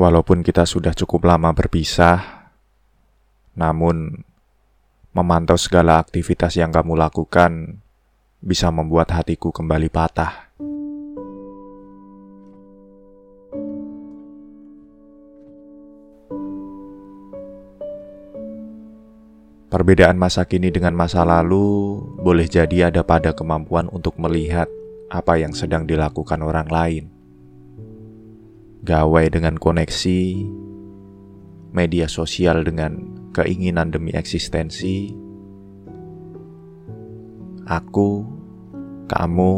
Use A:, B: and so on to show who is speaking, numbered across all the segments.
A: Walaupun kita sudah cukup lama berpisah, namun memantau segala aktivitas yang kamu lakukan bisa membuat hatiku kembali patah. Perbedaan masa kini dengan masa lalu boleh jadi ada pada kemampuan untuk melihat apa yang sedang dilakukan orang lain gawai dengan koneksi, media sosial dengan keinginan demi eksistensi, aku, kamu,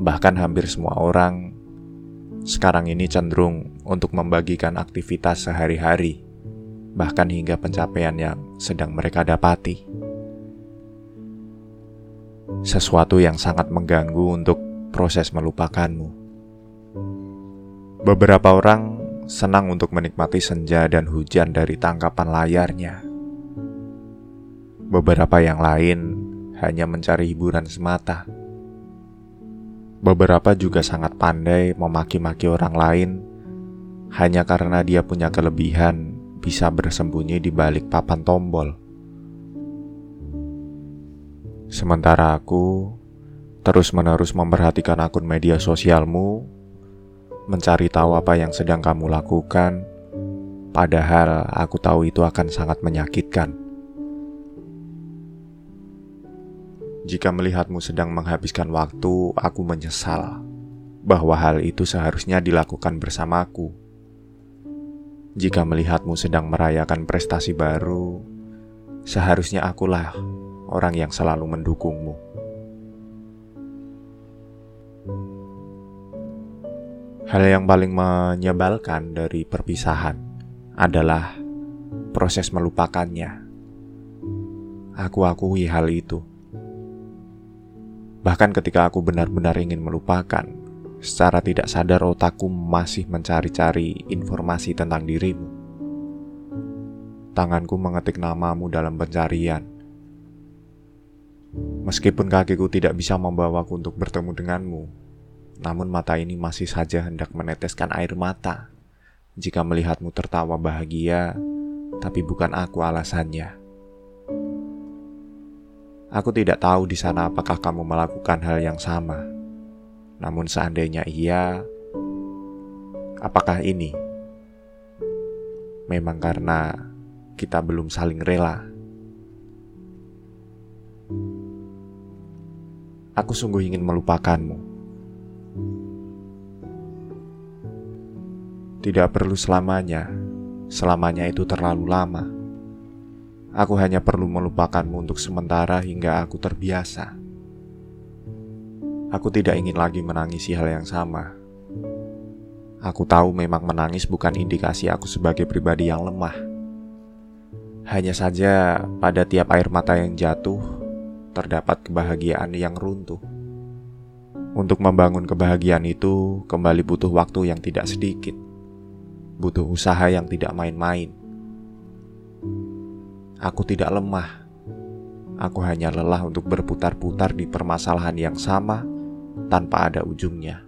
A: bahkan hampir semua orang sekarang ini cenderung untuk membagikan aktivitas sehari-hari, bahkan hingga pencapaian yang sedang mereka dapati. Sesuatu yang sangat mengganggu untuk proses melupakanmu. Beberapa orang senang untuk menikmati senja dan hujan dari tangkapan layarnya. Beberapa yang lain hanya mencari hiburan semata. Beberapa juga sangat pandai memaki-maki orang lain hanya karena dia punya kelebihan bisa bersembunyi di balik papan tombol. Sementara aku terus-menerus memperhatikan akun media sosialmu mencari tahu apa yang sedang kamu lakukan, padahal aku tahu itu akan sangat menyakitkan. Jika melihatmu sedang menghabiskan waktu, aku menyesal bahwa hal itu seharusnya dilakukan bersamaku. Jika melihatmu sedang merayakan prestasi baru, seharusnya akulah orang yang selalu mendukungmu. Hal yang paling menyebalkan dari perpisahan adalah proses melupakannya. Aku akui hal itu. Bahkan ketika aku benar-benar ingin melupakan, secara tidak sadar otakku masih mencari-cari informasi tentang dirimu. Tanganku mengetik namamu dalam pencarian. Meskipun kakiku tidak bisa membawaku untuk bertemu denganmu, namun mata ini masih saja hendak meneteskan air mata jika melihatmu tertawa bahagia, tapi bukan aku alasannya. Aku tidak tahu di sana apakah kamu melakukan hal yang sama. Namun seandainya iya, apakah ini memang karena kita belum saling rela? Aku sungguh ingin melupakanmu Tidak perlu selamanya, selamanya itu terlalu lama. Aku hanya perlu melupakanmu untuk sementara hingga aku terbiasa. Aku tidak ingin lagi menangisi hal yang sama. Aku tahu memang menangis bukan indikasi aku sebagai pribadi yang lemah. Hanya saja, pada tiap air mata yang jatuh, terdapat kebahagiaan yang runtuh. Untuk membangun kebahagiaan itu, kembali butuh waktu yang tidak sedikit butuh usaha yang tidak main-main. Aku tidak lemah. Aku hanya lelah untuk berputar-putar di permasalahan yang sama tanpa ada ujungnya.